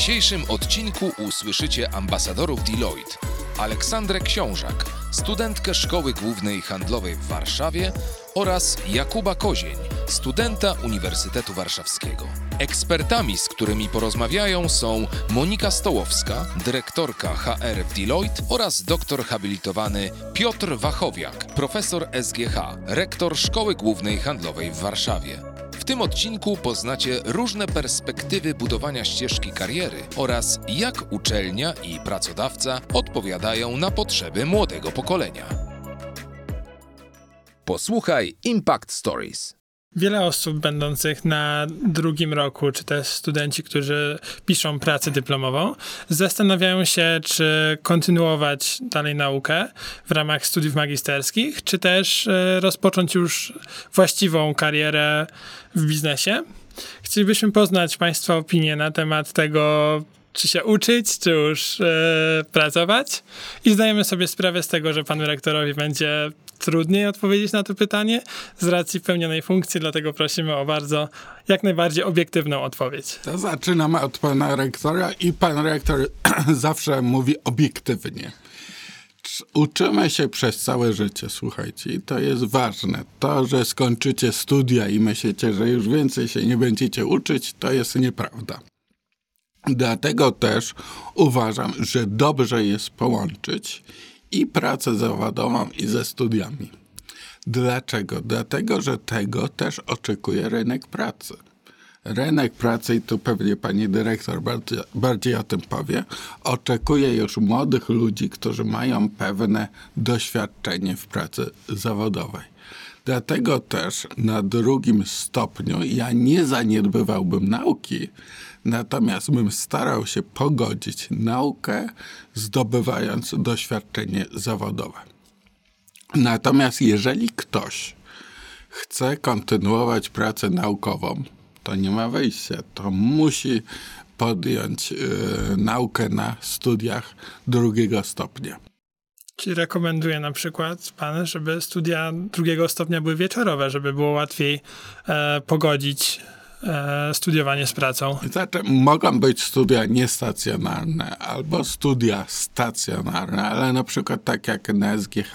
Dzisiejszym odcinku usłyszycie ambasadorów Deloitte, Aleksandrę Książak, studentkę Szkoły Głównej Handlowej w Warszawie oraz Jakuba Kozień, studenta Uniwersytetu Warszawskiego. Ekspertami, z którymi porozmawiają są Monika Stołowska, dyrektorka HR w Deloitte oraz doktor habilitowany Piotr Wachowiak, profesor SGH, rektor Szkoły Głównej Handlowej w Warszawie. Tym odcinku poznacie różne perspektywy budowania ścieżki kariery oraz jak uczelnia i pracodawca odpowiadają na potrzeby młodego pokolenia. Posłuchaj Impact Stories. Wiele osób będących na drugim roku, czy też studenci, którzy piszą pracę dyplomową, zastanawiają się, czy kontynuować dalej naukę w ramach studiów magisterskich, czy też e, rozpocząć już właściwą karierę w biznesie. Chcielibyśmy poznać Państwa opinię na temat tego, czy się uczyć, czy już e, pracować. I zdajemy sobie sprawę z tego, że panu rektorowi będzie trudniej odpowiedzieć na to pytanie z racji pełnionej funkcji, dlatego prosimy o bardzo, jak najbardziej obiektywną odpowiedź. To zaczynamy od pana rektora i pan rektor zawsze mówi obiektywnie. Uczymy się przez całe życie, słuchajcie, i to jest ważne. To, że skończycie studia i myślicie, że już więcej się nie będziecie uczyć, to jest nieprawda. Dlatego też uważam, że dobrze jest połączyć i pracę zawodową, i ze studiami. Dlaczego? Dlatego, że tego też oczekuje rynek pracy. Rynek pracy, i tu pewnie pani dyrektor bardziej, bardziej o tym powie, oczekuje już młodych ludzi, którzy mają pewne doświadczenie w pracy zawodowej. Dlatego też na drugim stopniu ja nie zaniedbywałbym nauki, natomiast bym starał się pogodzić naukę, zdobywając doświadczenie zawodowe. Natomiast jeżeli ktoś chce kontynuować pracę naukową, to nie ma wyjścia. To musi podjąć y, naukę na studiach drugiego stopnia. Czyli rekomenduje na przykład pan, żeby studia drugiego stopnia były wieczorowe, żeby było łatwiej e, pogodzić e, studiowanie z pracą. Znaczy, mogą być studia niestacjonarne albo studia stacjonarne, ale na przykład tak jak na SGH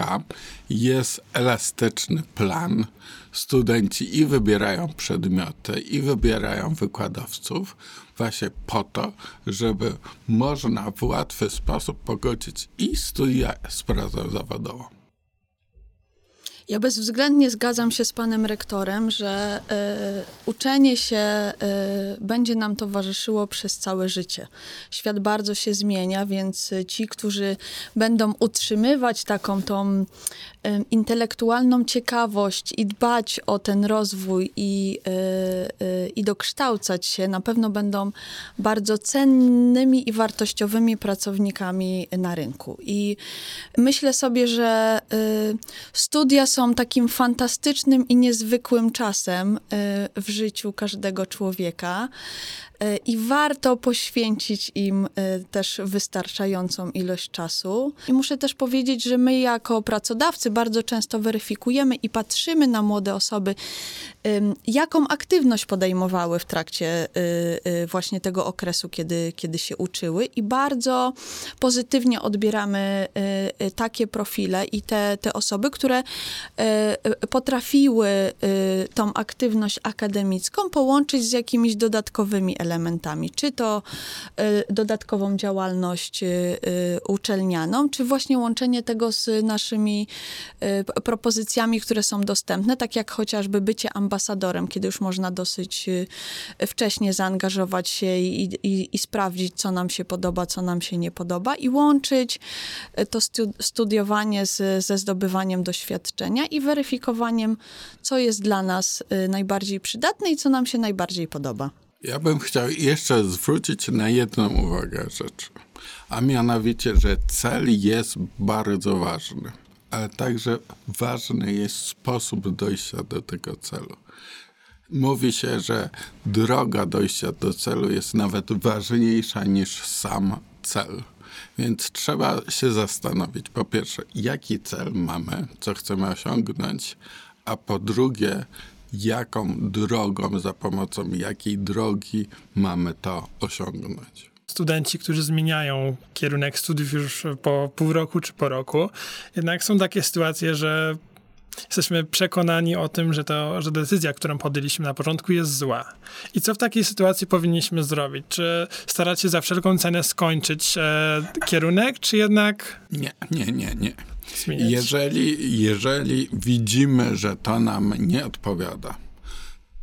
jest elastyczny plan. Studenci i wybierają przedmioty, i wybierają wykładowców właśnie po to, żeby można w łatwy sposób pogodzić i studia z pracą zawodową. Ja bezwzględnie zgadzam się z panem rektorem, że y, uczenie się y, będzie nam towarzyszyło przez całe życie. Świat bardzo się zmienia, więc ci, którzy będą utrzymywać taką tą y, intelektualną ciekawość i dbać o ten rozwój i, i dokształcać się, na pewno będą bardzo cennymi i wartościowymi pracownikami na rynku. I myślę sobie, że studia są takim fantastycznym i niezwykłym czasem y, w życiu każdego człowieka. Y, I warto poświęcić im y, też wystarczającą ilość czasu. I muszę też powiedzieć, że my jako pracodawcy bardzo często weryfikujemy i patrzymy na młode osoby, jaką aktywność podejmowały w trakcie właśnie tego okresu, kiedy, kiedy się uczyły, i bardzo pozytywnie odbieramy takie profile i te, te osoby, które potrafiły tą aktywność akademicką połączyć z jakimiś dodatkowymi elementami elementami, czy to y, dodatkową działalność y, y, uczelnianą, czy właśnie łączenie tego z naszymi propozycjami, które są dostępne, tak jak chociażby bycie ambasadorem, kiedy już można dosyć wcześnie zaangażować się i, i, i sprawdzić, co nam się podoba, co nam się nie podoba i łączyć to stu, studiowanie z, ze zdobywaniem doświadczenia i weryfikowaniem, co jest dla nas najbardziej przydatne i co nam się najbardziej podoba. Ja bym chciał jeszcze zwrócić na jedną uwagę rzecz, a mianowicie, że cel jest bardzo ważny, ale także ważny jest sposób dojścia do tego celu. Mówi się, że droga dojścia do celu jest nawet ważniejsza niż sam cel. Więc trzeba się zastanowić, po pierwsze, jaki cel mamy, co chcemy osiągnąć, a po drugie, jaką drogą, za pomocą jakiej drogi mamy to osiągnąć. studenci, którzy zmieniają kierunek studiów już po pół roku czy po roku. Jednak są takie sytuacje, że jesteśmy przekonani o tym, że, to, że decyzja, którą podjęliśmy na początku jest zła. I co w takiej sytuacji powinniśmy zrobić? Czy starać się za wszelką cenę skończyć e, kierunek, czy jednak Nie, nie, nie, nie. Jeżeli, jeżeli widzimy, że to nam nie odpowiada,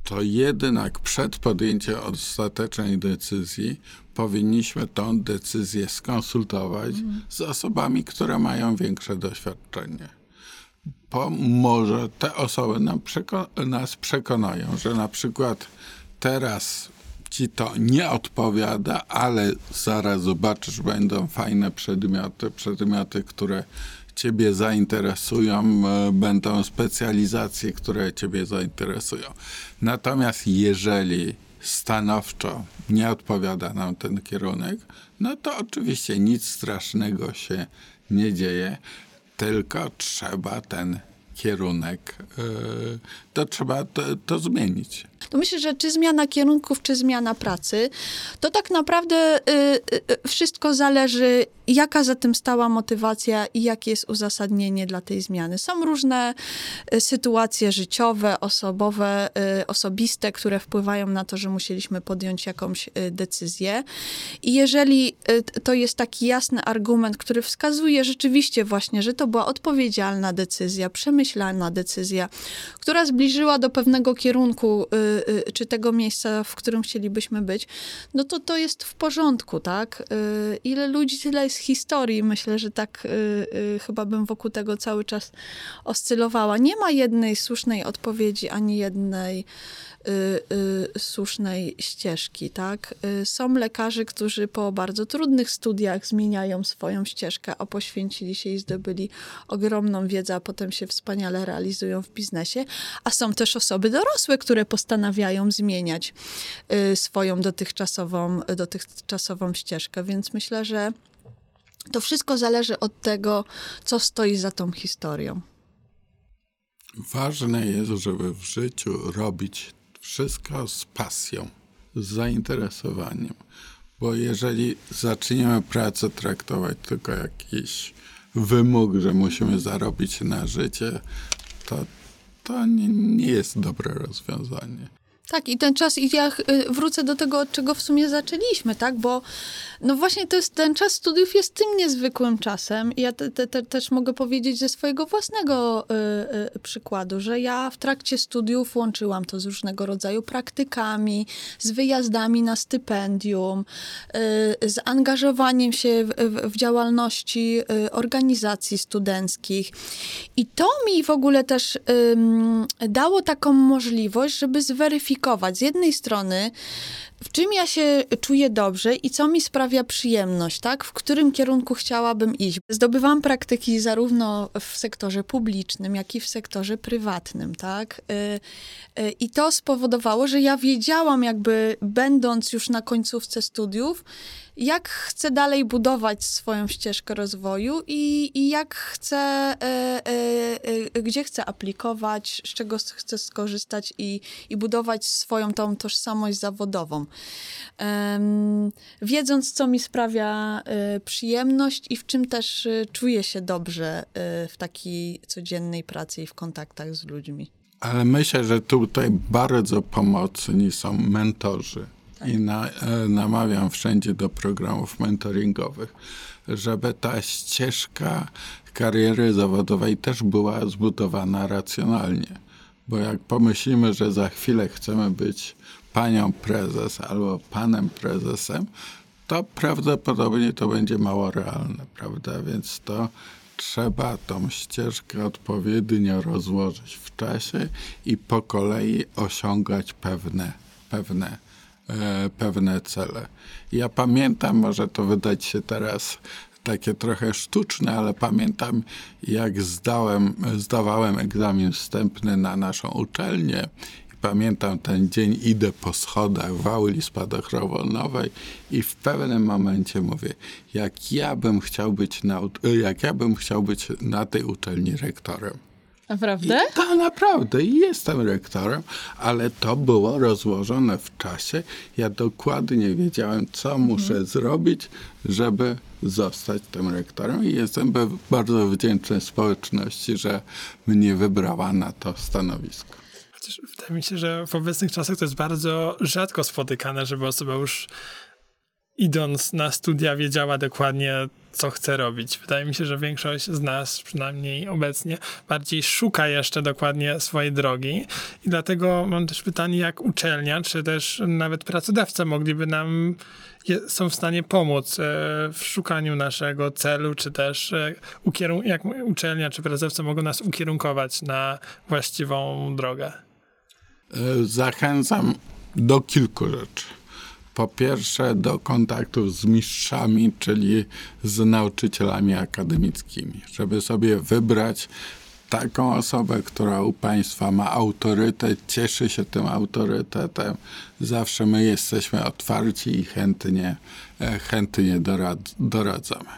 to jednak przed podjęciem ostatecznej decyzji powinniśmy tą decyzję skonsultować z osobami, które mają większe doświadczenie. Bo może te osoby nam przeko- nas przekonają, że na przykład teraz ci to nie odpowiada, ale zaraz zobaczysz, będą fajne przedmioty, przedmioty, które ciebie zainteresują, e, będą specjalizacje, które ciebie zainteresują. Natomiast jeżeli stanowczo nie odpowiada nam ten kierunek, no to oczywiście nic strasznego się nie dzieje, tylko trzeba ten kierunek, e, to trzeba to, to zmienić. To myślę, że czy zmiana kierunków, czy zmiana pracy, to tak naprawdę y, y, wszystko zależy, jaka za tym stała motywacja i jakie jest uzasadnienie dla tej zmiany. Są różne y, sytuacje życiowe, osobowe, osobiste, które wpływają na to, że musieliśmy podjąć jakąś decyzję. I jeżeli to jest taki jasny argument, który wskazuje rzeczywiście właśnie, że to była odpowiedzialna decyzja, przemyślana decyzja, która zbliżyła do pewnego kierunku, czy tego miejsca, w którym chcielibyśmy być, no to to jest w porządku, tak? Y, ile ludzi, tyle jest historii. Myślę, że tak y, y, chyba bym wokół tego cały czas oscylowała. Nie ma jednej słusznej odpowiedzi, ani jednej y, y, słusznej ścieżki, tak? Y, Są lekarze, którzy po bardzo trudnych studiach zmieniają swoją ścieżkę, a poświęcili się i zdobyli ogromną wiedzę, a potem się wspaniale realizują w biznesie, a są też osoby dorosłe, które postanawiają zmieniać y, swoją dotychczasową, dotychczasową ścieżkę, więc myślę, że to wszystko zależy od tego, co stoi za tą historią. Ważne jest, żeby w życiu robić wszystko z pasją, z zainteresowaniem. Bo jeżeli zaczniemy pracę traktować tylko jakiś wymóg, że musimy zarobić na życie, to, to nie, nie jest dobre rozwiązanie. Tak, i ten czas, i ja y, wrócę do tego, od czego w sumie zaczęliśmy, tak, bo no właśnie to jest, ten czas studiów jest tym niezwykłym czasem. Ja te, te, te, też mogę powiedzieć ze swojego własnego y, y, przykładu, że ja w trakcie studiów łączyłam to z różnego rodzaju praktykami, z wyjazdami na stypendium, y, z angażowaniem się w, w, w działalności y, organizacji studenckich. I to mi w ogóle też dało taką możliwość, żeby zweryfikować z jednej strony, w czym ja się czuję dobrze i co mi sprawia przyjemność, tak? W którym kierunku chciałabym iść. Zdobywałam praktyki zarówno w sektorze publicznym, jak i w sektorze prywatnym, tak? Y, y, I to spowodowało, że ja wiedziałam jakby, będąc już na końcówce studiów, jak chcę dalej budować swoją ścieżkę rozwoju i, i jak chcę, e, e, e, gdzie chcę aplikować, z czego chcę skorzystać i, i budować swoją tą tożsamość zawodową. Wiedząc, co mi sprawia e, przyjemność i w czym też e, czuję się dobrze e, w takiej codziennej pracy i w kontaktach z ludźmi. Ale myślę, że tutaj bardzo pomocni są mentorzy. I na, e, namawiam wszędzie do programów mentoringowych, żeby ta ścieżka kariery zawodowej też była zbudowana racjonalnie. Bo jak pomyślimy, że za chwilę chcemy być panią prezes albo panem prezesem, to prawdopodobnie to będzie mało realne, prawda? Więc to trzeba tą ścieżkę odpowiednio rozłożyć w czasie i po kolei osiągać pewne, pewne, pewne cele. Ja pamiętam, może to wydać się teraz takie trochę sztuczne, ale pamiętam, jak zdałem, zdawałem egzamin wstępny na naszą uczelnię pamiętam ten dzień, idę po schodach w auli spadochronowej i w pewnym momencie mówię, jak ja bym chciał być na, jak ja bym chciał być na tej uczelni rektorem. Naprawdę? I to naprawdę, jestem rektorem, ale to było rozłożone w czasie. Ja dokładnie wiedziałem, co muszę mhm. zrobić, żeby zostać tym rektorem i jestem bardzo wdzięczny społeczności, że mnie wybrała na to stanowisko. Chociaż wydaje mi się, że w obecnych czasach to jest bardzo rzadko spotykane, żeby osoba już idąc na studia wiedziała dokładnie, co chce robić. Wydaje mi się, że większość z nas, przynajmniej obecnie, bardziej szuka jeszcze dokładnie swojej drogi. I dlatego mam też pytanie, jak uczelnia, czy też nawet pracodawca mogliby nam, są w stanie pomóc e, w szukaniu naszego celu, czy też e, ukierun- jak uczelnia czy pracodawca mogą nas ukierunkować na właściwą drogę. E, zachęcam do kilku rzeczy. Po pierwsze, do kontaktów z mistrzami, czyli z nauczycielami akademickimi, żeby sobie wybrać taką osobę, która u Państwa ma autorytet, cieszy się tym autorytetem. Zawsze my jesteśmy otwarci i chętnie, e, chętnie doradzamy.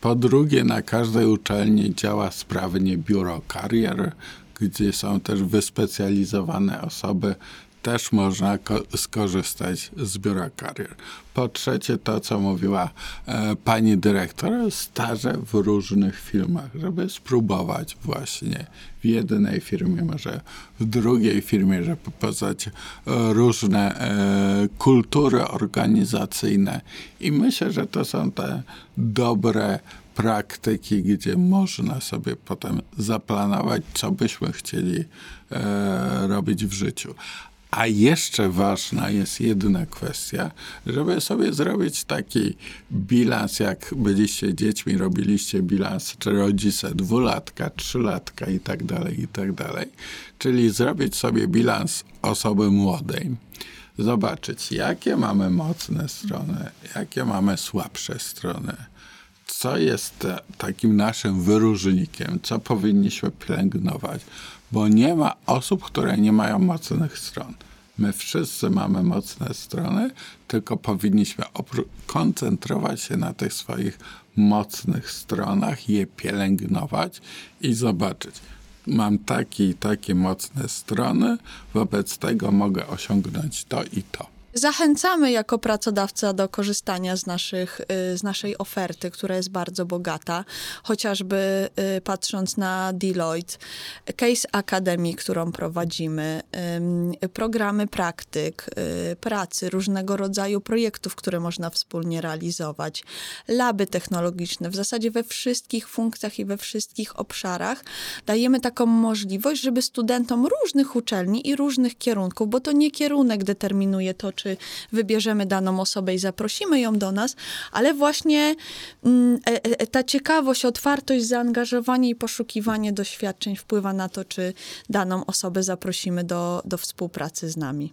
Po drugie, na każdej uczelni działa sprawnie biuro karier, gdzie są też wyspecjalizowane osoby, też można skorzystać z biura karier. Po trzecie, to co mówiła e, pani dyrektor, staże w różnych firmach, żeby spróbować właśnie w jednej firmie, może w drugiej firmie, żeby poznać e, różne e, kultury organizacyjne. I myślę, że to są te dobre praktyki, gdzie można sobie potem zaplanować, co byśmy chcieli e, robić w życiu. A jeszcze ważna jest jedna kwestia, żeby sobie zrobić taki bilans, jak byliście dziećmi, robiliście bilans, czy rodzice dwulatka, trzylatka i tak dalej, i tak dalej. Czyli zrobić sobie bilans osoby młodej. Zobaczyć, jakie mamy mocne strony, jakie mamy słabsze strony co jest takim naszym wyróżnikiem, co powinniśmy pielęgnować, bo nie ma osób, które nie mają mocnych stron. My wszyscy mamy mocne strony, tylko powinniśmy koncentrować się na tych swoich mocnych stronach, je pielęgnować i zobaczyć. Mam takie i takie mocne strony, wobec tego mogę osiągnąć to i to. Zachęcamy jako pracodawca do korzystania z, naszych, y, z naszej oferty, która jest bardzo bogata, chociażby y, patrząc na Deloitte, Case Academy, którą prowadzimy, programy praktyk, y, pracy, różnego rodzaju projektów, które można wspólnie realizować, laby technologiczne, w zasadzie we wszystkich funkcjach i we wszystkich obszarach dajemy taką możliwość, żeby studentom różnych uczelni i różnych kierunków, bo to nie kierunek determinuje to, czy wybierzemy daną osobę i zaprosimy ją do nas, ale właśnie mm, e, e, ta ciekawość, otwartość, zaangażowanie i poszukiwanie doświadczeń wpływa na to, czy daną osobę zaprosimy do, do współpracy z nami.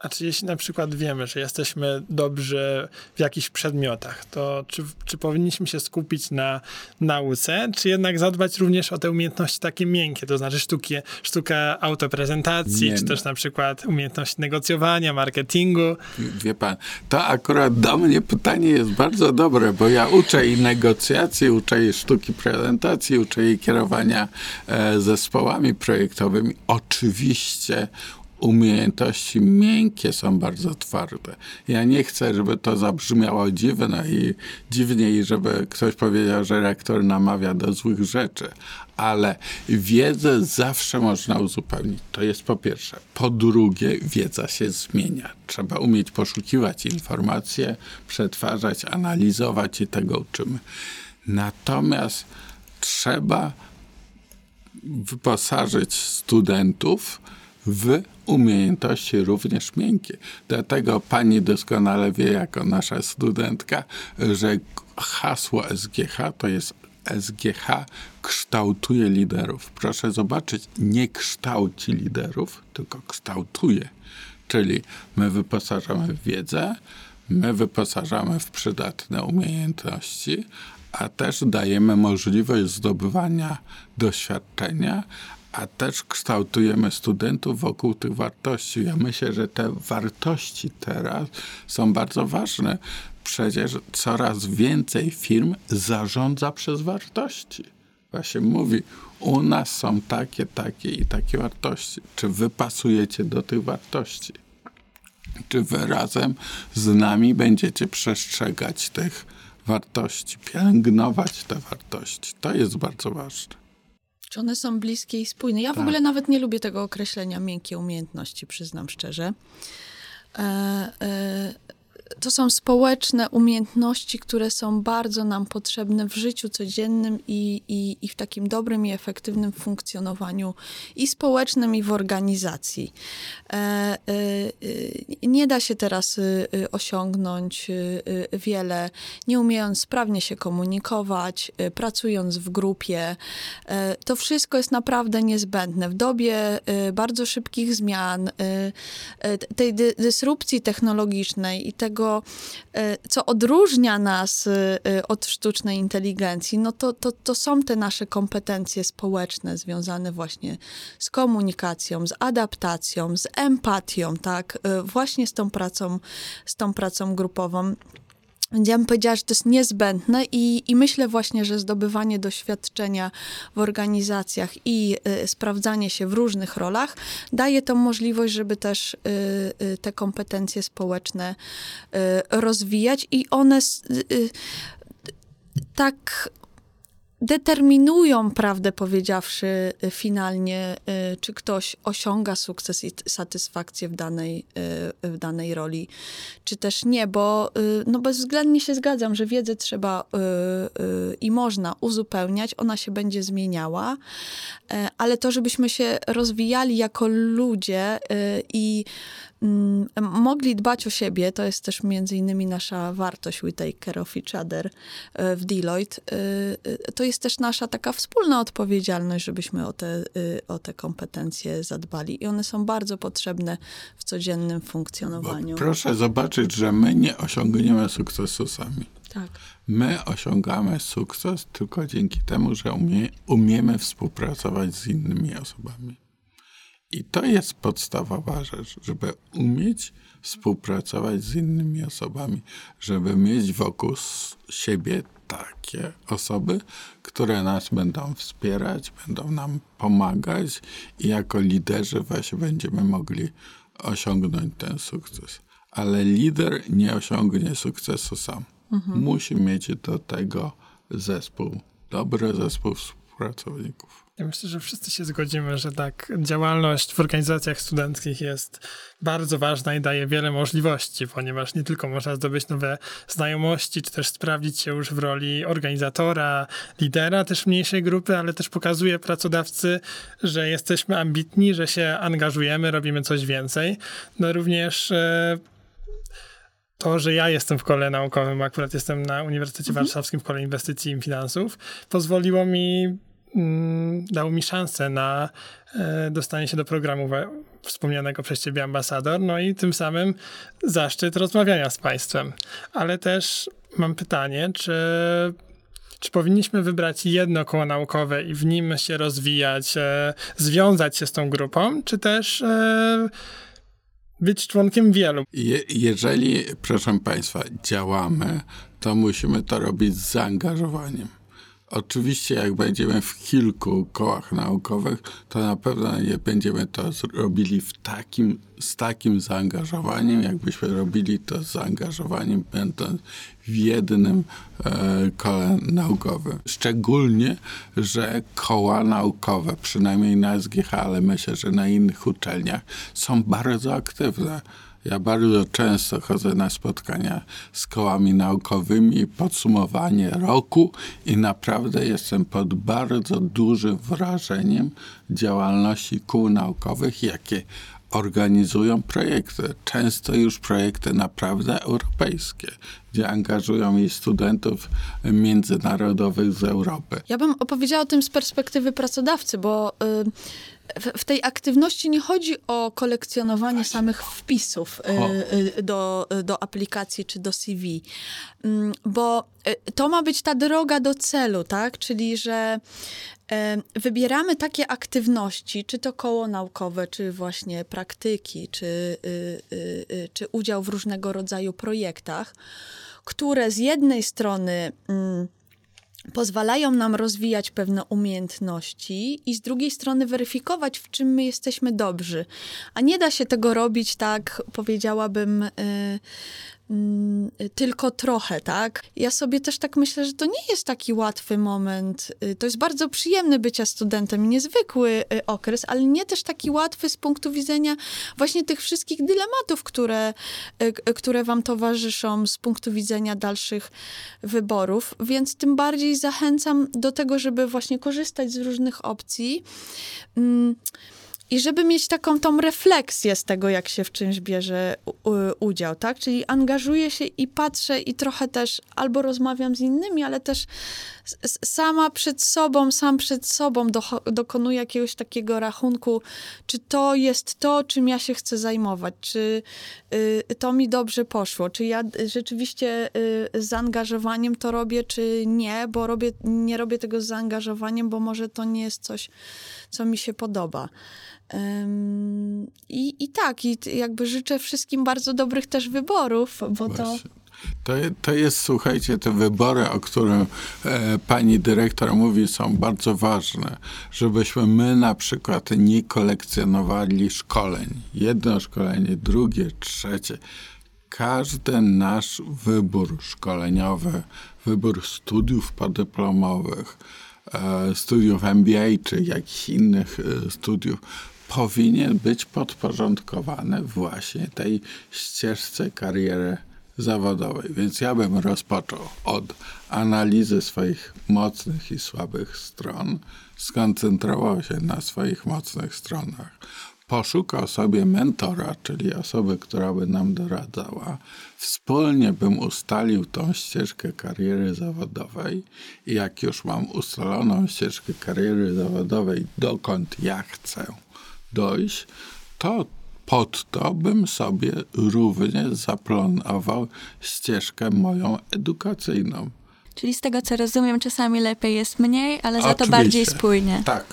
A czy jeśli na przykład wiemy, że jesteśmy dobrzy w jakichś przedmiotach, to czy, czy powinniśmy się skupić na nauce, czy jednak zadbać również o te umiejętności takie miękkie, to znaczy sztuki, sztukę autoprezentacji, Nie, czy też na przykład umiejętność negocjowania, marketingu? Wie pan, to akurat do mnie pytanie jest bardzo dobre, bo ja uczę i negocjacji, uczę i sztuki prezentacji, uczę i kierowania e, zespołami projektowymi. Oczywiście umiejętności miękkie są bardzo twarde. Ja nie chcę, żeby to zabrzmiało dziwne i dziwnie żeby ktoś powiedział, że rektor namawia do złych rzeczy, ale wiedzę zawsze można uzupełnić. To jest po pierwsze. Po drugie, wiedza się zmienia. Trzeba umieć poszukiwać informacje, przetwarzać, analizować i tego uczymy. Natomiast trzeba wyposażyć studentów w umiejętności również miękkie. Dlatego pani doskonale wie, jako nasza studentka, że hasło SGH to jest SGH kształtuje liderów. Proszę zobaczyć, nie kształci liderów, tylko kształtuje. Czyli my wyposażamy w wiedzę, my wyposażamy w przydatne umiejętności, a też dajemy możliwość zdobywania doświadczenia, a też kształtujemy studentów wokół tych wartości. Ja myślę, że te wartości teraz są bardzo ważne. Przecież coraz więcej firm zarządza przez wartości. Właśnie mówi, u nas są takie, takie i takie wartości. Czy wy pasujecie do tych wartości? Czy wy razem z nami będziecie przestrzegać tych wartości, pielęgnować te wartości? To jest bardzo ważne. Czy one są bliskie i spójne? Ja w Tak. ogóle nawet nie lubię tego określenia miękkie umiejętności, przyznam szczerze. E, e, to są społeczne umiejętności, które są bardzo nam potrzebne w życiu codziennym i, i, i w takim dobrym i efektywnym funkcjonowaniu i społecznym, i w organizacji. E, e, nie da się teraz e, e, osiągnąć e, wiele, nie umiejąc sprawnie się komunikować, pracując w grupie. E, To wszystko jest naprawdę niezbędne. W dobie bardzo szybkich zmian, tej dy- dysrupcji technologicznej i tego, e, co odróżnia nas e, e, od sztucznej inteligencji, no to, to, to są te nasze kompetencje społeczne związane właśnie z komunikacją, z adaptacją, z empatią, tak, właśnie z tą pracą, z tą pracą grupową. Więc ja bym powiedziała, że to jest niezbędne i, i myślę właśnie, że zdobywanie doświadczenia w organizacjach i y, sprawdzanie się w różnych rolach daje tą możliwość, żeby też y, y, te kompetencje społeczne y, rozwijać i one y, y, tak determinują, prawdę powiedziawszy, y, finalnie, y, czy ktoś osiąga sukces i satysfakcję w danej, y, w danej roli, czy też nie, bo no bezwzględnie się zgadzam, że wiedzę trzeba i można uzupełniać, ona się będzie zmieniała, e, ale to, żebyśmy się rozwijali jako ludzie i mogli dbać o siebie, to jest też między innymi nasza wartość We Take Care of Each Other y, w Deloitte. Y, y, To jest też nasza taka wspólna odpowiedzialność, żebyśmy o te, o te kompetencje zadbali. I one są bardzo potrzebne w codziennym Bo funkcjonowaniu. proszę zobaczyć, że my nie osiągniemy sukcesu sami. Tak. My osiągamy sukces tylko dzięki temu, że umie, umiemy współpracować z innymi osobami. I to jest podstawowa rzecz, żeby umieć współpracować z innymi osobami, żeby mieć wokół siebie takie osoby, które nas będą wspierać, będą nam pomagać i jako liderzy właśnie będziemy mogli osiągnąć ten sukces. Ale lider nie osiągnie sukcesu sam. Musi mieć do tego zespół, dobry zespół współpracowników. Ja myślę, że wszyscy się zgodzimy, że tak, działalność w organizacjach studenckich jest bardzo ważna i daje wiele możliwości, ponieważ nie tylko można zdobyć nowe znajomości, czy też sprawdzić się już w roli organizatora, lidera też mniejszej grupy, ale też pokazuje pracodawcy, że jesteśmy ambitni, że się angażujemy, robimy coś więcej. No również e, to, że ja jestem w kole naukowym, akurat jestem na Uniwersytecie Warszawskim w kole inwestycji i finansów, pozwoliło mi, mm, dało mi szansę na e, dostanie się do programu wspomnianego przez ciebie ambasador, no i tym samym zaszczyt rozmawiania z państwem. Ale też mam pytanie, czy czy powinniśmy wybrać jedno koło naukowe i w nim się rozwijać, e, związać się z tą grupą, czy też e, być członkiem wielu? Je, jeżeli, proszę Państwa, działamy, to musimy to robić z zaangażowaniem. Oczywiście, jak będziemy w kilku kołach naukowych, to na pewno nie będziemy to robili w takim, z takim zaangażowaniem, jakbyśmy robili to z zaangażowaniem, będąc w jednym e, kole naukowym. Szczególnie, że koła naukowe, przynajmniej na SGH, ale myślę, że na innych uczelniach, są bardzo aktywne. Ja bardzo często chodzę na spotkania z kołami naukowymi, podsumowanie roku i naprawdę jestem pod bardzo dużym wrażeniem działalności kół naukowych, jakie organizują projekty. Często już projekty naprawdę europejskie, gdzie angażują i studentów międzynarodowych z Europy. Ja bym opowiedziała o tym z perspektywy pracodawcy, bo y, w, w tej aktywności nie chodzi o kolekcjonowanie samych wpisów y, y, do, do aplikacji czy do CV, Mm, bo y, to ma być ta droga do celu, tak? Czyli, że y, wybieramy takie aktywności, czy to koło naukowe, czy właśnie praktyki, czy, y, y, y, czy udział w różnego rodzaju projektach, które z jednej strony mm, pozwalają nam rozwijać pewne umiejętności i z drugiej strony weryfikować, w czym my jesteśmy dobrzy. A nie da się tego robić tak, powiedziałabym, y, mm, tylko trochę, tak? Ja sobie też tak myślę, że to nie jest taki łatwy moment. Y, To jest bardzo przyjemny bycia studentem, niezwykły y, okres, ale nie też taki łatwy z punktu widzenia właśnie tych wszystkich dylematów, które, y, które wam towarzyszą z punktu widzenia dalszych wyborów, więc tym bardziej zachęcam do tego, żeby właśnie korzystać z różnych opcji. Mm, i żeby mieć taką tą refleksję z tego, jak się w czymś bierze udział, tak? Czyli angażuję się i patrzę i trochę też albo rozmawiam z innymi, ale też sama przed sobą, sam przed sobą dokonuję jakiegoś takiego rachunku, czy to jest to, czym ja się chcę zajmować, czy y, to mi dobrze poszło, czy ja rzeczywiście y, z zaangażowaniem to robię, czy nie, bo robię, nie robię tego z zaangażowaniem, bo może to nie jest coś, co mi się podoba. I, I tak, i jakby życzę wszystkim bardzo dobrych też wyborów, bo to. To, to jest, słuchajcie, te wybory, o których e, pani dyrektor mówi, są bardzo ważne, żebyśmy my na przykład nie kolekcjonowali szkoleń. Jedno szkolenie, drugie, trzecie. Każdy nasz wybór szkoleniowy, wybór studiów podyplomowych, e, studiów MBA czy jakichś innych e, studiów powinien być podporządkowany właśnie tej ścieżce kariery zawodowej. Więc ja bym rozpoczął od analizy swoich mocnych i słabych stron, skoncentrował się na swoich mocnych stronach, poszukał sobie mentora, czyli osoby, która by nam doradzała. Wspólnie bym ustalił tą ścieżkę kariery zawodowej i jak już mam ustaloną ścieżkę kariery zawodowej, dokąd ja chcę dojść, to pod to bym sobie również zaplanował ścieżkę moją edukacyjną. Czyli z tego, co rozumiem, czasami lepiej jest mniej, ale za to Oczywiście. bardziej spójnie. Tak.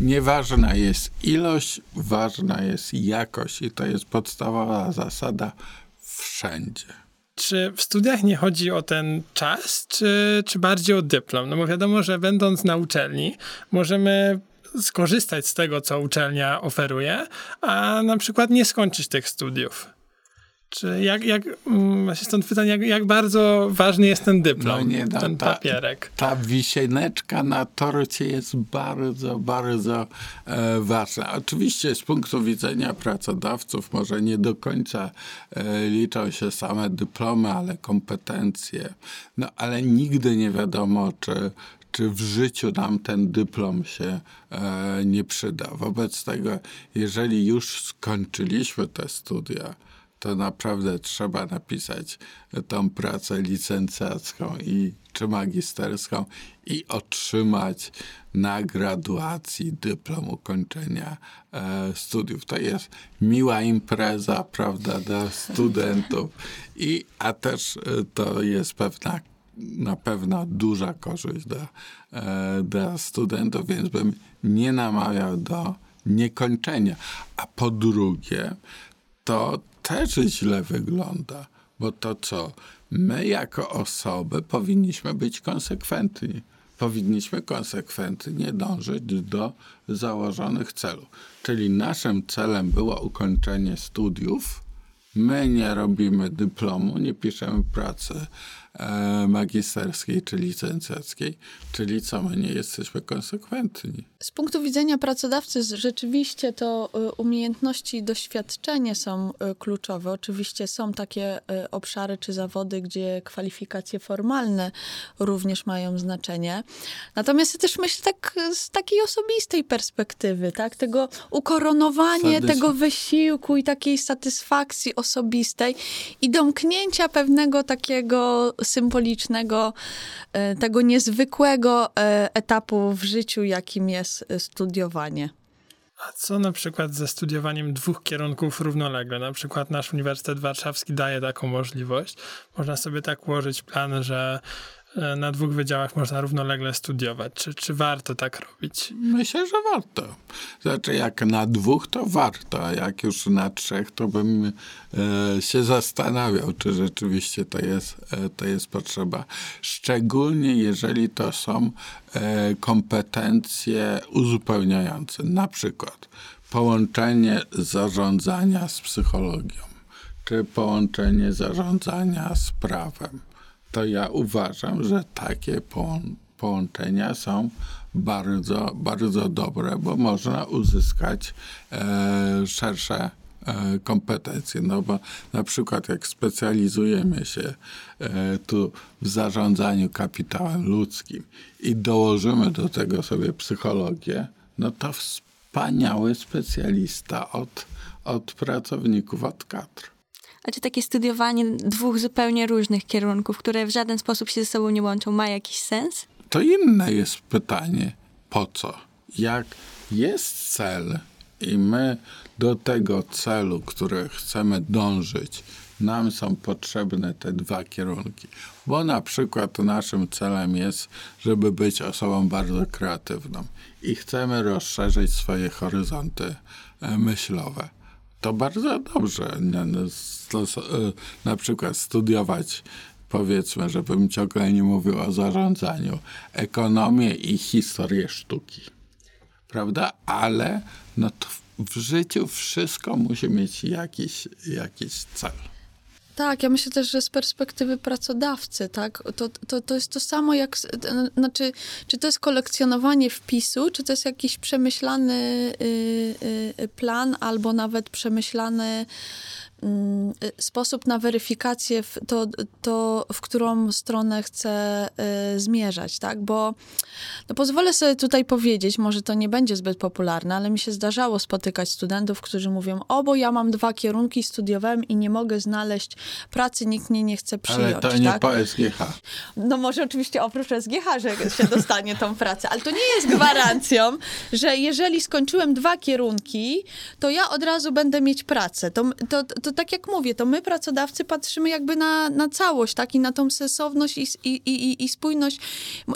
Nieważna jest ilość, ważna jest jakość i to jest podstawowa zasada wszędzie. Czy w studiach nie chodzi o ten czas, czy, czy bardziej o dyplom? No bo wiadomo, że będąc na uczelni, możemy skorzystać z tego, co uczelnia oferuje, a na przykład nie skończyć tych studiów. Czy jak, jak mm, właśnie stąd pytanie, jak, jak bardzo ważny jest ten dyplom, No nie, no, ten ta- papierek? Ta wisieneczka na torcie jest bardzo, bardzo e, ważna. Oczywiście z punktu widzenia pracodawców może nie do końca e, liczą się same dyplomy, ale kompetencje. No ale nigdy nie wiadomo, czy, czy w życiu nam ten dyplom się e, nie przyda. Wobec tego, jeżeli już skończyliśmy te studia, to naprawdę trzeba napisać tą pracę licencjacką i czy magisterską i otrzymać na graduacji dyplom ukończenia e, studiów. To jest miła impreza, prawda, dla studentów, i, a też e, to jest pewna na pewno duża korzyść dla, e, dla studentów, więc bym nie namawiał do niekończenia. A po drugie, to też źle wygląda, bo to co? My jako osoby powinniśmy być konsekwentni. powinniśmy konsekwentnie dążyć do założonych celów. Czyli naszym celem było ukończenie studiów. My nie robimy dyplomu, nie piszemy pracy magisterskiej czy licencjackiej, czyli co, my nie jesteśmy konsekwentni. Z punktu widzenia pracodawcy rzeczywiście to y, umiejętności i doświadczenie są y, kluczowe. Oczywiście są takie obszary czy zawody, gdzie kwalifikacje formalne również mają znaczenie. Natomiast ja też myślę tak z takiej osobistej perspektywy, tak? Tego ukoronowanie Satysfa- tego wysiłku i takiej satysfakcji osobistej i domknięcia pewnego takiego symbolicznego, e, tego niezwykłego e, etapu w życiu, jakim jest e, studiowanie. A co na przykład ze studiowaniem dwóch kierunków równolegle? Na przykład nasz Uniwersytet Warszawski daje taką możliwość. Można sobie tak ułożyć plan, że na dwóch wydziałach można równolegle studiować. Czy, czy warto tak robić? Myślę, że warto. Znaczy, jak na dwóch, to warto, a jak już na trzech, to bym e, się zastanawiał, czy rzeczywiście to jest, e, to jest potrzeba. Szczególnie jeżeli to są e, kompetencje uzupełniające. Na przykład połączenie zarządzania z psychologią, czy połączenie zarządzania z prawem to ja uważam, że takie połą- połączenia są bardzo, bardzo dobre, bo można uzyskać e, szersze e, kompetencje. No bo na przykład jak specjalizujemy się e, tu w zarządzaniu kapitałem ludzkim i dołożymy do tego sobie psychologię, no to wspaniały specjalista od, od pracowników, od kadr. A czy takie studiowanie dwóch zupełnie różnych kierunków, które w żaden sposób się ze sobą nie łączą, ma jakiś sens? To inne jest pytanie, po co? Jak jest cel i my do tego celu, który chcemy dążyć, nam są potrzebne te dwa kierunki. Bo na przykład naszym celem jest, żeby być osobą bardzo kreatywną i chcemy rozszerzyć swoje horyzonty e, myślowe. To bardzo dobrze. e, Na przykład studiować powiedzmy, żebym ciągle nie mówił o zarządzaniu, ekonomię i historię sztuki. Prawda? Ale no w życiu wszystko musi mieć jakiś, jakiś cel. Tak, ja myślę też, że z perspektywy pracodawcy, tak, to, to, to jest to samo jak, znaczy, czy to jest kolekcjonowanie wpisu, czy to jest jakiś przemyślany y, y, y, plan, albo nawet przemyślany sposób na weryfikację, w to, to w którą stronę chcę y, zmierzać, tak, bo no pozwolę sobie tutaj powiedzieć, może to nie będzie zbyt popularne, ale mi się zdarzało spotykać studentów, którzy mówią, o, bo ja mam dwa kierunki, studiowałem i nie mogę znaleźć pracy, nikt mnie nie chce przyjąć, Ale to nie tak? po SGH. No może oczywiście oprócz SGH, że się dostanie tą pracę, ale to nie jest gwarancją, że jeżeli skończyłem dwa kierunki, to ja od razu będę mieć pracę. To, to, to tak jak mówię, to my pracodawcy patrzymy jakby na, na całość, tak? I na tą sensowność i, i, i, i spójność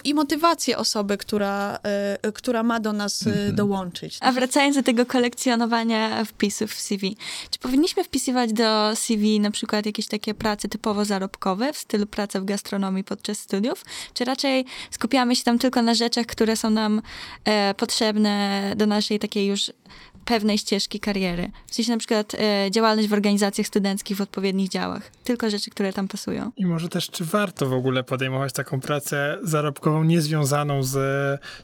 i motywację osoby, która, e, która ma do nas e, dołączyć. A wracając do tego kolekcjonowania wpisów w CV, czy powinniśmy wpisywać do CV na przykład jakieś takie prace typowo zarobkowe, w stylu praca w gastronomii podczas studiów, czy raczej skupiamy się tam tylko na rzeczach, które są nam e, potrzebne do naszej takiej już pewnej ścieżki kariery? W sensie na przykład e, działalność w organizacjach studenckich w odpowiednich działach. Tylko rzeczy, które tam pasują. I może też, czy warto w ogóle podejmować taką pracę zarobkową niezwiązaną z,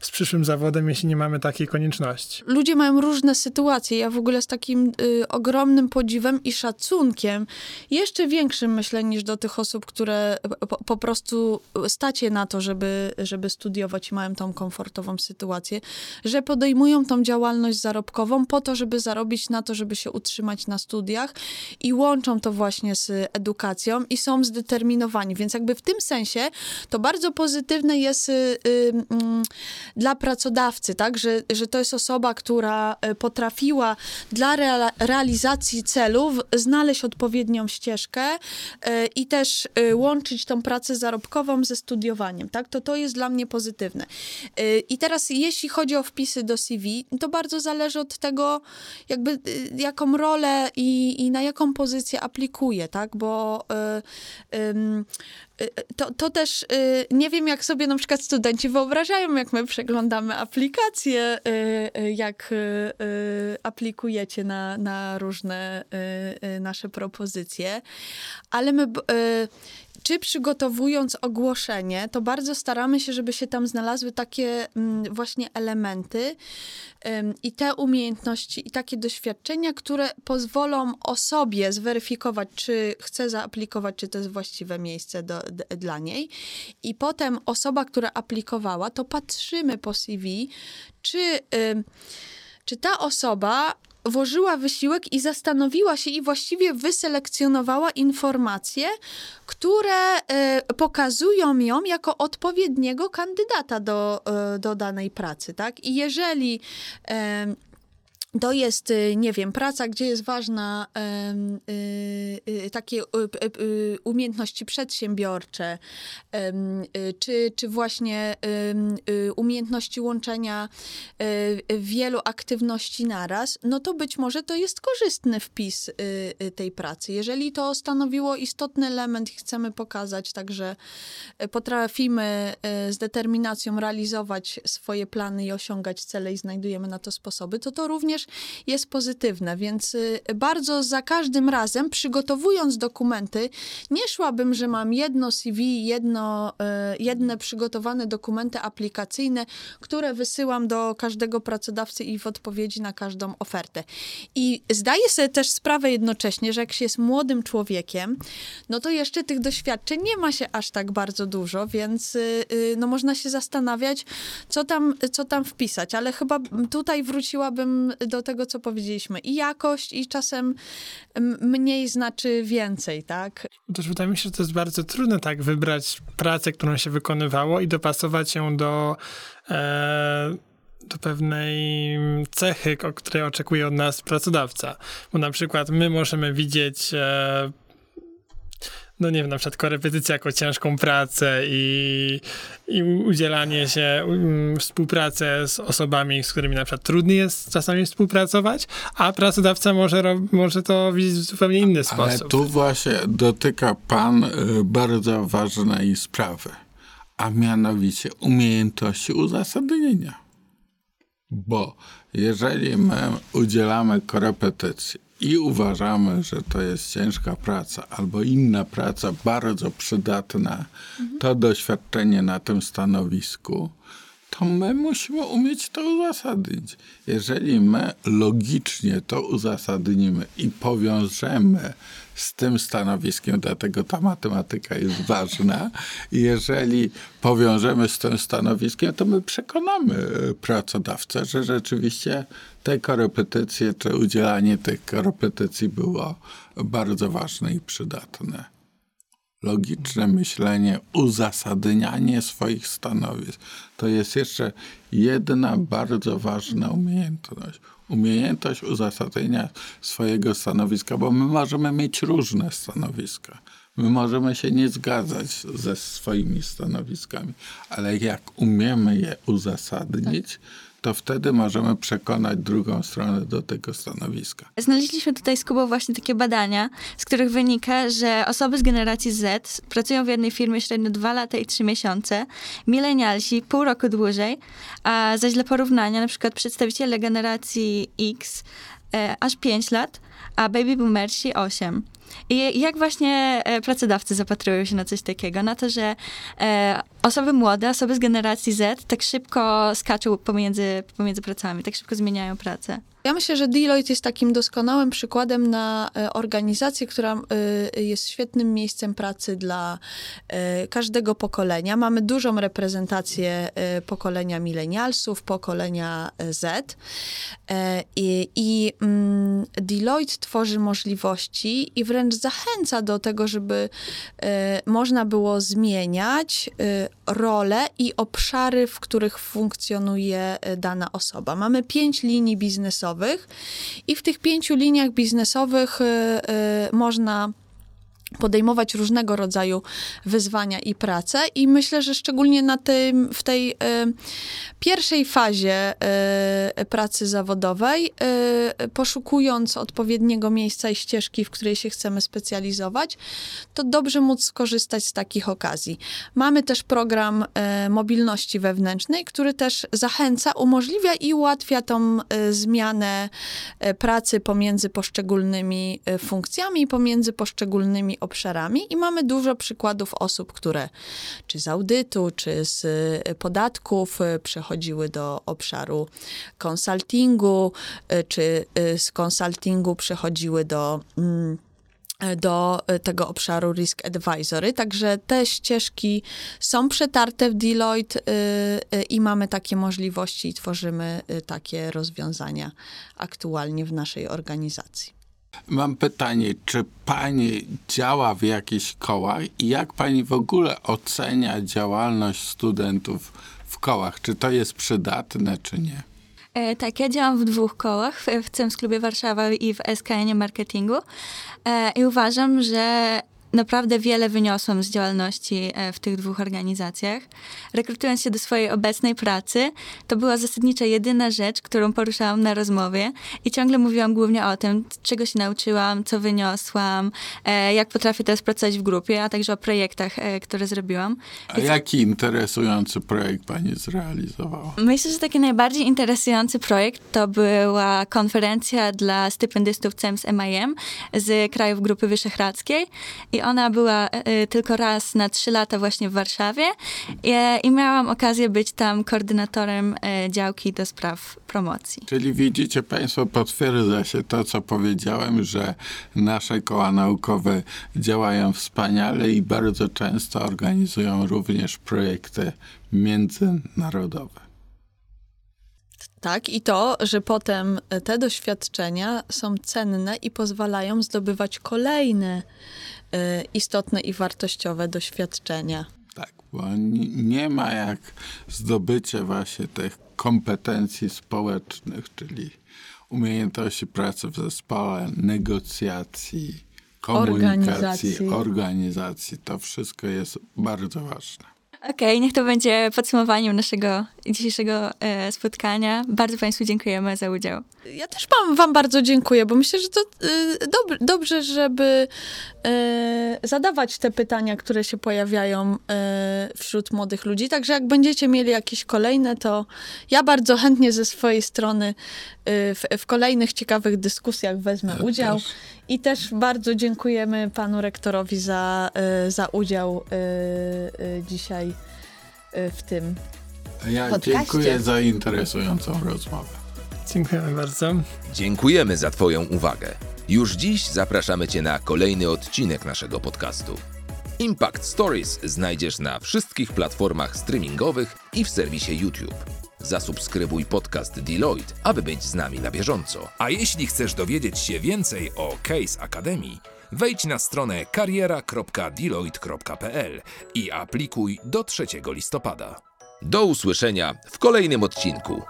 z przyszłym zawodem, jeśli nie mamy takiej konieczności? ludzie mają różne sytuacje. Ja w ogóle z takim y, ogromnym podziwem i szacunkiem, jeszcze większym myślę niż do tych osób, które po, po prostu stać je na to, żeby, żeby studiować i mają tą komfortową sytuację, że podejmują tą działalność zarobkową po to, żeby zarobić na to, żeby się utrzymać na studiach i łączą to właśnie z edukacją i są zdeterminowani. Więc jakby w tym sensie to bardzo pozytywne jest y, y, mm, dla pracodawcy, tak, że, że to jest osoba, która y, potrafiła dla rea- realizacji celów znaleźć odpowiednią ścieżkę y, i też y, łączyć tą pracę zarobkową ze studiowaniem, tak, to to jest dla mnie pozytywne. Y, I teraz jeśli chodzi o wpisy do CV, to bardzo zależy od tego, jakby y, jaką rolę i, i na jaką pozycję aplikuję, tak, bo y, y, to, to też y, nie wiem, jak sobie na przykład studenci wyobrażają, jak my przeglądamy aplikacje, y, y, jak y, y, aplikujecie na, na różne y, y, nasze propozycje, ale my. y, czy przygotowując ogłoszenie, to bardzo staramy się, żeby się tam znalazły takie mm, właśnie elementy i te umiejętności i takie doświadczenia, które pozwolą osobie zweryfikować, czy chce zaaplikować, czy to jest właściwe miejsce do, dla niej. I potem osoba, która aplikowała, to patrzymy po CV, czy, ym, czy ta osoba włożyła wysiłek i zastanowiła się i właściwie wyselekcjonowała informacje, które e, pokazują ją jako odpowiedniego kandydata do, e, do danej pracy, tak? I jeżeli em, to jest, y, nie wiem, praca, gdzie jest ważna y, y, takie y, y, y, umiejętności przedsiębiorcze, czy, czy właśnie umiejętności łączenia y, wielu aktywności naraz, no to być może to jest korzystny wpis tej pracy. Jeżeli to stanowiło istotny element i chcemy pokazać, także y, potrafimy y, z determinacją realizować swoje plany i osiągać cele i znajdujemy na to sposoby, to to również jest pozytywne, więc y, bardzo za każdym razem przygotowując dokumenty, nie szłabym, że mam jedno CV, jedno, y, jedne przygotowane dokumenty aplikacyjne, które wysyłam do każdego pracodawcy i w odpowiedzi na każdą ofertę. I zdaję sobie też sprawę jednocześnie, że jak się jest młodym człowiekiem, no to jeszcze tych doświadczeń nie ma się aż tak bardzo dużo, więc y, no można się zastanawiać, co tam, co tam wpisać, ale chyba tutaj wróciłabym do tego, co powiedzieliśmy. I jakość, i czasem mniej znaczy więcej, tak? Też wydaje mi się, że to jest bardzo trudne tak wybrać pracę, którą się wykonywało i dopasować ją do, e, do pewnej cechy, której oczekuje od nas pracodawca. Bo na przykład my możemy widzieć e, no nie wiem, na przykład korepetycję jako ciężką pracę i, i udzielanie się, um, współpracę z osobami, z którymi na przykład trudniej jest czasami współpracować, a pracodawca może, może to widzieć w zupełnie inny Ale sposób. tu właśnie dotyka pan y, bardzo ważnej sprawy, a mianowicie umiejętności uzasadnienia. Bo jeżeli my udzielamy korepetycji i uważamy, że to jest ciężka praca albo inna praca bardzo przydatna, to doświadczenie na tym stanowisku, to my musimy umieć to uzasadnić. Jeżeli my logicznie to uzasadnimy i powiążemy z tym stanowiskiem, dlatego ta matematyka jest ważna, jeżeli powiążemy z tym stanowiskiem, to my przekonamy e, pracodawcę, że rzeczywiście te korepetycje, czy udzielanie tych korepetycji było bardzo ważne i przydatne logiczne myślenie, uzasadnianie swoich stanowisk. To jest jeszcze jedna bardzo ważna umiejętność. Umiejętność uzasadnienia swojego stanowiska, bo my możemy mieć różne stanowiska. My możemy się nie zgadzać ze swoimi stanowiskami, ale jak umiemy je uzasadnić, to wtedy możemy przekonać drugą stronę do tego stanowiska. Znaleźliśmy tutaj z Kubą właśnie takie badania, z których wynika, że osoby z generacji Z pracują w jednej firmie średnio 2 lata i 3 miesiące, milenialsi pół roku dłużej, a zaś dla porównania na przykład przedstawiciele generacji X e, aż 5 lat, a baby boomersi 8. I jak właśnie e, pracodawcy zapatrują się na coś takiego? Na to, że e, osoby młode, osoby z generacji Z tak szybko skaczą pomiędzy, pomiędzy pracami, tak szybko zmieniają pracę. Ja myślę, że Deloitte jest takim doskonałym przykładem na e, organizację, która e, jest świetnym miejscem pracy dla e, każdego pokolenia. Mamy dużą reprezentację pokolenia milenialsów, pokolenia Z i, i mm, Deloitte tworzy możliwości i wręcz zachęca do tego, żeby można było zmieniać role i obszary, w których funkcjonuje e, dana osoba. Mamy pięć linii biznesowych i w tych pięciu liniach biznesowych e, e, można podejmować różnego rodzaju wyzwania i pracę i myślę, że szczególnie na tym, w tej y, pierwszej fazie y, pracy zawodowej, y, poszukując odpowiedniego miejsca i ścieżki, w której się chcemy specjalizować, to dobrze móc skorzystać z takich okazji. Mamy też program mobilności wewnętrznej, który też zachęca, umożliwia i ułatwia tą zmianę pracy pomiędzy poszczególnymi funkcjami, pomiędzy poszczególnymi obszarami i mamy dużo przykładów osób, które czy z audytu, czy z y, podatków y, przechodziły do obszaru konsultingu, y, czy z konsultingu przechodziły do mm, do tego obszaru Risk Advisory. Także te ścieżki są przetarte w Deloitte i mamy takie możliwości i tworzymy takie rozwiązania aktualnie w naszej organizacji. Mam pytanie, czy pani działa w jakichś kołach i jak pani w ogóle ocenia działalność studentów w kołach? Czy to jest przydatne, czy nie? E, tak, ja działam w dwóch kołach, w, CEMS Klubie Warszawa i w SKN Marketingu e, i uważam, że naprawdę wiele wyniosłam z działalności e, w tych dwóch organizacjach. Rekrutując się do swojej obecnej pracy, to była zasadnicza jedyna rzecz, którą poruszałam na rozmowie i ciągle mówiłam głównie o tym, czego się nauczyłam, co wyniosłam, e, jak potrafię teraz pracować w grupie, a także o projektach, e, które zrobiłam. A jaki interesujący projekt pani zrealizowała? Myślę, że taki najbardziej interesujący projekt to była konferencja dla stypendystów CEMS MIM z krajów Grupy Wyszehradzkiej i ona była y, tylko raz na trzy lata właśnie w Warszawie i, i miałam okazję być tam koordynatorem y, działki do spraw promocji. Czyli widzicie Państwo, potwierdza się to, co powiedziałem, że nasze koła naukowe działają wspaniale i bardzo często organizują również projekty międzynarodowe. Tak, i to, że potem te doświadczenia są cenne i pozwalają zdobywać kolejne istotne i wartościowe doświadczenia. Tak, bo nie ma jak zdobycie właśnie tych kompetencji społecznych, czyli umiejętności pracy w zespole, negocjacji, komunikacji, organizacji. organizacji. To wszystko jest bardzo ważne. Okej, okay, niech to będzie podsumowaniem naszego dzisiejszego e, spotkania. Bardzo Państwu dziękujemy za udział. Ja też wam, wam bardzo dziękuję, bo myślę, że to y, dob dobrze, żeby y, zadawać te pytania, które się pojawiają wśród młodych ludzi. Także jak będziecie mieli jakieś kolejne, to ja bardzo chętnie ze swojej strony w, w kolejnych ciekawych dyskusjach wezmę ja udział. Też. I też bardzo dziękujemy panu rektorowi za, za udział dzisiaj w tym ja podcaście. dziękuję za interesującą rozmowę. Dziękujemy bardzo. Dziękujemy za Twoją uwagę. Już dziś zapraszamy Cię na kolejny odcinek naszego podcastu. Impact Stories znajdziesz na wszystkich platformach streamingowych i w serwisie YouTube. Zasubskrybuj podcast Deloitte, aby być z nami na bieżąco. A jeśli chcesz dowiedzieć się więcej o Case Academy, wejdź na stronę kariera.deloitte.pl i aplikuj do 3 listopada. Do usłyszenia w kolejnym odcinku.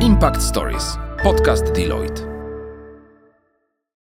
Impact Stories. Podcast Deloitte.